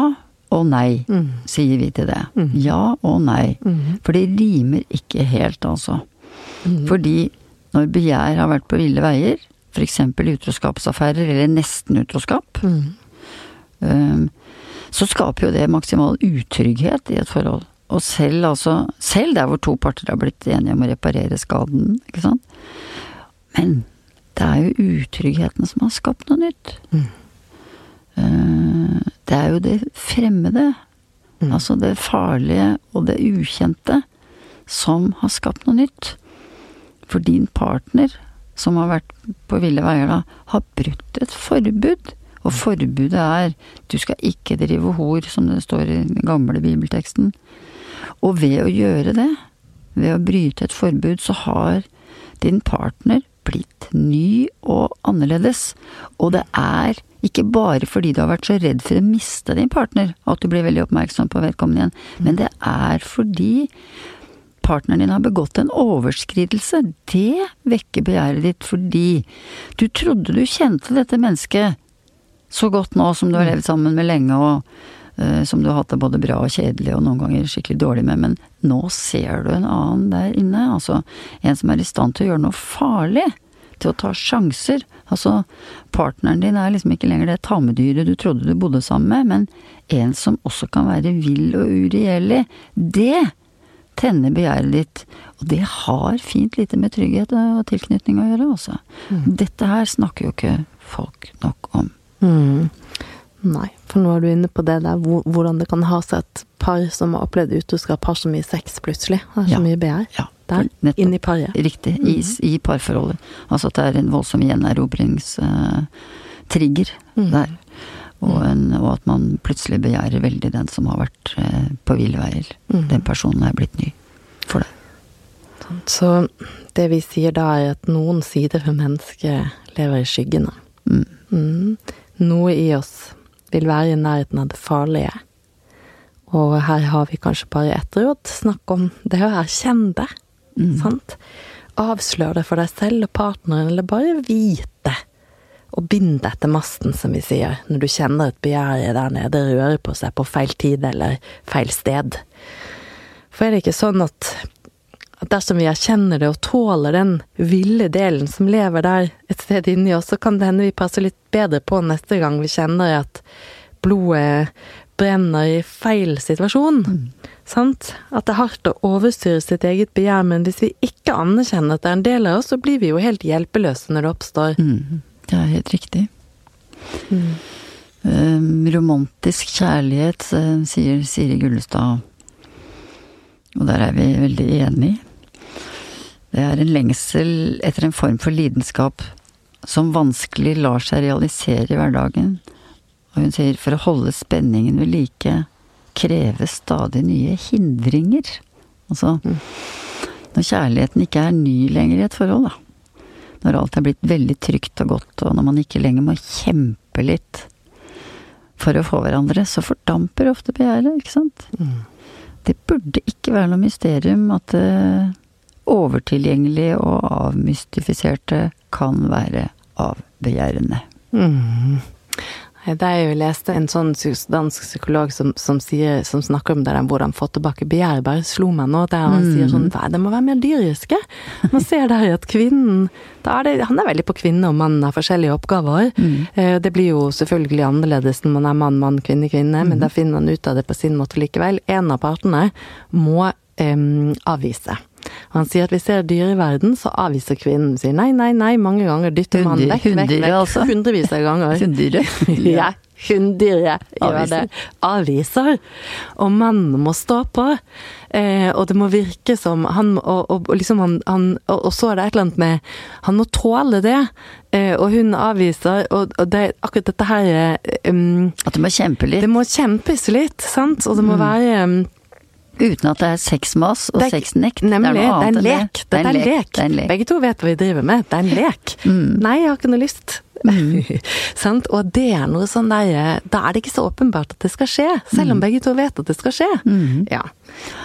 og nei, mm. sier vi til det. Mm. Ja og nei. Mm. For det rimer ikke helt, altså. Mm. Fordi når begjær har vært på ville veier, f.eks. utroskapsaffærer eller nesten utroskap, mm. um, så skaper jo det maksimal utrygghet i et forhold. Og selv altså, selv der hvor to parter har blitt enige om å reparere skaden, ikke sant. Men det er jo utryggheten som har skapt noe nytt. Mm. Uh, det er jo det fremmede, mm. altså det farlige og det ukjente, som har skapt noe nytt. For din partner, som har vært på ville veier da, har brutt et forbud. Og forbudet er du skal ikke drive hor, som det står i den gamle bibelteksten. Og ved å gjøre det, ved å bryte et forbud, så har din partner blitt ny og annerledes. Og det er ikke bare fordi du har vært så redd for å miste din partner at du blir veldig oppmerksom på vedkommende igjen, men det er fordi partneren din har begått en overskridelse, det vekker begjæret ditt fordi du trodde du kjente dette mennesket så godt nå som du har levd sammen med lenge, og uh, som du har hatt det både bra og kjedelig og noen ganger skikkelig dårlig med, men nå ser du en annen der inne, altså en som er i stand til å gjøre noe farlig til å ta sjanser. Altså, partneren din er liksom ikke lenger det tamedyret du trodde du bodde sammen med, men en som også kan være vill og uregjerlig. Det tenner begjæret ditt. Og det har fint lite med trygghet og tilknytning å gjøre, altså. Mm. Dette her snakker jo ikke folk nok om. Mm. Nei, for nå er du inne på det der hvordan det kan ha seg et par som har opplevd utroskap, har så mye sex plutselig. Det er så ja. mye begjær. Ja. Der. Inni paret. Riktig. I, mm. I, parforholdet. Altså at det er en voldsom gjenerobrings-trigger uh, mm. der. Og, en, og, at man plutselig begjærer veldig den som har vært eh, på ville veier. Mm. Den personen er blitt ny for deg. Så det vi sier da, er at noen sider ved mennesket lever i skyggene. Mm. Mm. Noe i oss vil være i nærheten av det farlige. Og her har vi kanskje bare ett råd. Snakk om det å erkjenne det. Mm. Sant? Avslør det for deg selv og partneren, eller bare vite og bind deg til masten, som vi sier, når du kjenner et begjær der nede røre på seg på feil tid eller feil sted. For er det ikke sånn at, at dersom vi erkjenner det og tåler den ville delen som lever der et sted inni oss, så kan det hende vi passer litt bedre på neste gang vi kjenner at blodet brenner i feil situasjon. Sant? At det er hardt å overstyre sitt eget begjær, men hvis vi ikke anerkjenner at det er en del av oss, så blir vi jo helt hjelpeløse når det oppstår. Mm, det er helt riktig. Mm. Um, romantisk kjærlighet, uh, sier Siri Gullestad. Og der er vi veldig enige. Det er en lengsel etter en form for lidenskap som vanskelig lar seg realisere i hverdagen. Og hun sier for å holde spenningen ved like kreves stadig nye hindringer. Altså når kjærligheten ikke er ny lenger i et forhold, da. Når alt er blitt veldig trygt og godt, og når man ikke lenger må kjempe litt for å få hverandre, så fordamper ofte begjæret, ikke sant? Mm. Det burde ikke være noe mysterium at det overtilgjengelige og avmystifiserte kan være avbegjærende. Mm. Det er jo leste en sånn dansk psykolog som, som, sier, som snakker om det der hvordan få tilbake begjær, bare slo meg nå. Der han mm. sier sånn det må være mer dyriske. Man ser der at kvinnen er det, Han er veldig på kvinne, og mannen har forskjellige oppgaver. Mm. Det blir jo selvfølgelig annerledes når man er mann, mann, kvinne, kvinne, mm. men da finner man ut av det på sin måte likevel. En av partene må um, avvise. Og han sier at vi ser verden, så avviser kvinnen. Sier nei, nei, nei, mange ganger dytter mannen vekk, vekk, vekk. Altså. Hundrevis av ganger. (laughs) Hunndyret. (laughs) ja. Hunndyret gjør det. Avviser. Og mannen må stå på. Eh, og det må virke som han Og, og, liksom han, han og, og, så er det et eller annet med Han må tåle det. Eh, og hun avviser, og, og det, akkurat dette her um, At det må kjempe litt? Det må kjempes litt, sant. Og det må mm. være um, Uten at det er sexmas og sexnekt. Nemlig. Det er, det er en lek. Det er en lek. Det er en lek. Begge to vet hva vi driver med. Det er en lek. (laughs) Mm. Nei, jeg har ikke noe lyst. Mm. (laughs) og det er noe sånn der Da er det ikke så åpenbart at det skal skje, selv om mm. begge to vet at det skal skje. Mm. Ja.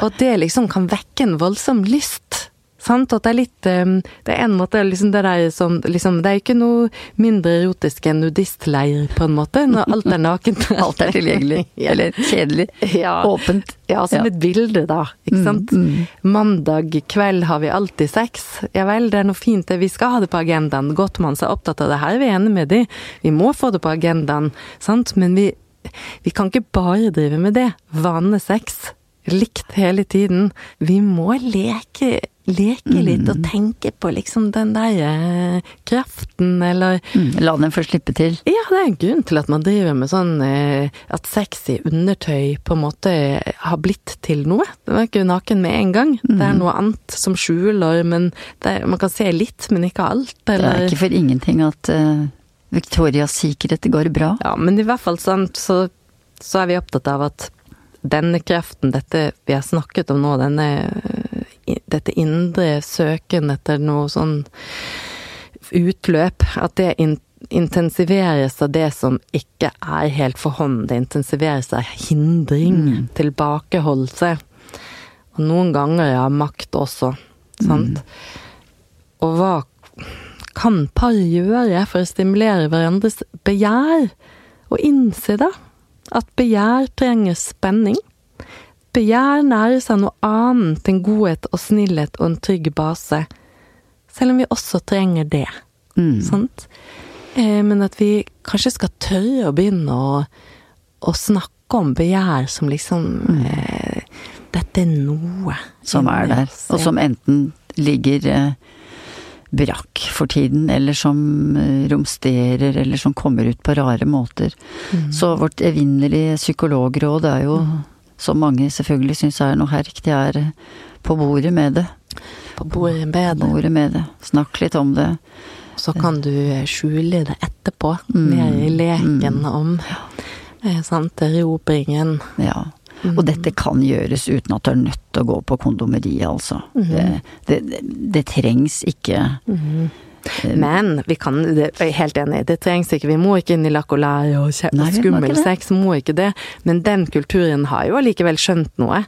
Og det liksom kan vekke en voldsom lyst Sant? At det er litt ehm, Det er en måte liksom det der som liksom, Det er ikke noe mindre erotisk enn nudistleir, på en måte, når alt er nakent. (laughs) alt er tilgjengelig. (laughs) Eller kjedelig. Ja. Åpent. Ja, som ja. et bilde, da. Ikke mm, sant. Mm, mm. Mandag kveld har vi alltid sex. Ja vel, det er noe fint det. Vi skal ha det på agendaen. Gottmanns er opptatt av det her, vi er enige med de. Vi må få det på agendaen, sant. Men vi, vi kan ikke bare drive med det. Vanesex likt hele tiden. Vi må leke leke litt og mm. tenke på liksom den der eh, kraften, eller mm, La den få slippe til? Ja, det er en grunn til at man driver med sånn eh, at sexy undertøy på en måte har blitt til noe. Det var ikke naken med en gang. Mm. Det er noe annet som skjuler, men er, man kan se litt, men ikke alt. Eller... Det er ikke for ingenting at uh, Victorias sikkerhet går bra. Ja, men i hvert fall sånn, så, så er vi opptatt av at denne kreften, dette vi har snakket om nå, denne dette indre søken etter noe sånn utløp, at det intensiveres av det som ikke er helt for hånd. Det intensiveres av hindring, mm. tilbakeholdelse. Og noen ganger ja, makt også, sant. Mm. Og hva kan par gjøre for å stimulere hverandres begjær? Og innse, da, at begjær trenger spenning. Begjær næres av noe annet enn godhet og snillhet og en trygg base. Selv om vi også trenger det. Mm. Sant? Eh, men at vi kanskje skal tørre å begynne å, å snakke om begjær som liksom mm. eh, Dette er noe. Som er der, og som enten ligger eh, brakk for tiden, eller som eh, romsterer, eller som kommer ut på rare måter. Mm. Så vårt evinnelige psykologråd er jo mm som mange selvfølgelig syns er noe herk, det er eh, på bordet med det. På bordet med det. Bordet med det. Snakk litt om det. Så kan du eh, skjule det etterpå, mm. mer i leken mm. om ja. erobringen. Ja. Mm. Og dette kan gjøres uten at du er nødt til å gå på kondomeriet, altså. Mm. Det, det, det, det, trengs ikke mm. Men vi kan, jeg er helt enig, det trengs ikke. Vi må ikke inn i lakolai og skummel sex, må ikke det. Men den kulturen har jo allikevel skjønt noe.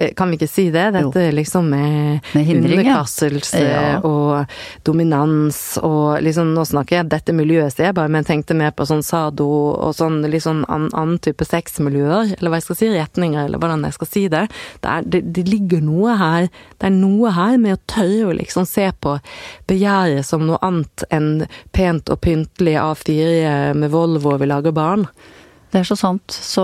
Eh, kan vi ikke si det? Dette jo. liksom med, med underkastelse ja. og dominans og liksom Nå snakker jeg dette miljøet, sier jeg bare, men tenkte mer på sånn sado og sånn litt sånn annen, annen type sexmiljøer, eller hva jeg skal si, retninger, eller hvordan jeg skal si det. Det, er, det. det, ligger noe her. Det er noe her med å tørre å liksom se på begjæret som noe annet enn pent og pyntelig A4 med Volvo og vi lager barn. Det er så sant. Så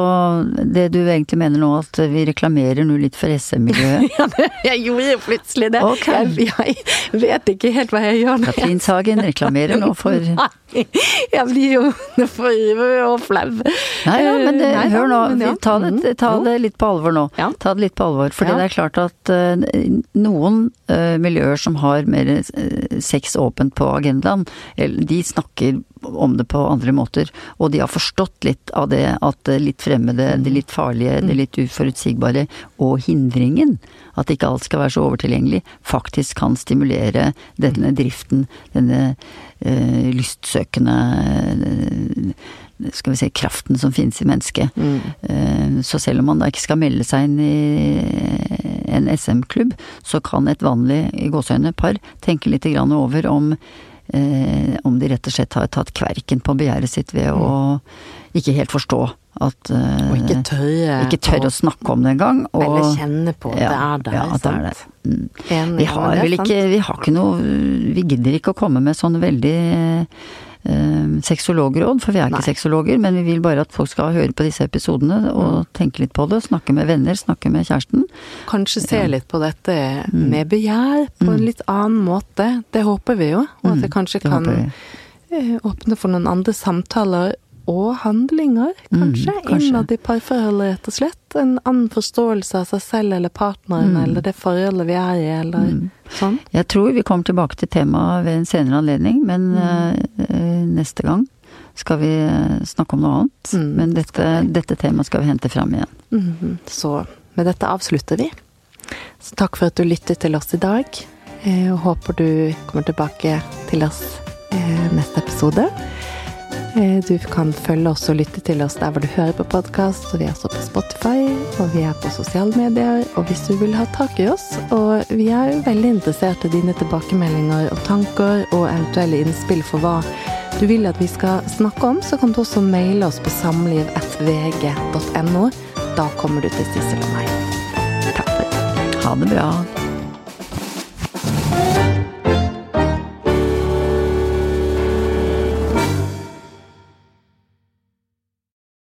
det du egentlig mener nå, at vi reklamerer nå litt for SM-miljøet? (laughs) ja, jeg gjorde jo plutselig det. Okay. Jeg, jeg, vet ikke helt hva jeg gjør. Katrin Sagen reklamerer nå for (laughs) jeg blir jo for og flau. Nei ja, men det, Nei, hør nå. Ja. Ta, det, ta det, litt på alvor nå. Ja. Ta det litt på alvor. For det er klart at uh, noen uh, miljøer som har mer sex åpent på agendaen, de snakker om det på andre måter. Og de har forstått litt av det at det litt fremmede, det litt farlige, det litt uforutsigbare, og hindringen, at ikke alt skal være så overtilgjengelig, faktisk kan stimulere denne driften, denne øh, lystsøkende skal vi si, kraften som finnes i mennesket. Mm. Eh, så selv om man da ikke skal melde seg inn i en SM-klubb, så kan et vanlig i gåseøyne par tenke litt over om eh, om de rett og slett har tatt kverken på begjæret sitt ved mm. å ikke helt forstå at eh, Og ikke tørre Ikke tørre å snakke om det engang. Eller kjenne på at ja, det er der. Ja, at det er der. Mm. Vi har vel ikke Vi har ikke noe Vi gidder ikke å komme med sånn veldig eh, sexologråd, for vi er Nei. ikke sexologer, men vi vil bare at folk skal høre på disse episodene og mm. tenke litt på det. Snakke med venner, snakke med kjæresten. Kanskje se ja. litt på dette mm. med begjær på en mm. litt annen måte. Det håper vi jo. Og at det kanskje det kan eh, åpne for noen andre samtaler og handlinger, kanskje, mm, kanskje. innad i parforholdet, rett og slett. En annen forståelse av seg selv eller partneren mm. eller det forholdet vi er i, eller mm. Sånn. Jeg tror vi kommer tilbake til temaet ved en senere anledning, men uh, neste gang skal vi eh, snakke om noe annet. Mm, men dette, dette, temaet skal vi hente fram igjen. Mm-hmm. Så med dette avslutter vi. Så takk for at du lyttet til oss i dag. Og håper du kommer tilbake til oss neste episode. Eh, du kan følge oss og lytte til oss der hvor du hører på podkast. Vi er også på Spotify, og vi er på sosiale medier. Og hvis du vil ha tak i oss, og vi er veldig interessert i dine tilbakemeldinger og tanker og eventuelle innspill for hva du vil at vi skal snakke om, så kan du også maile oss på samliv.vg.no. Da kommer du til Sissel og meg. Takk for det. Ha det bra.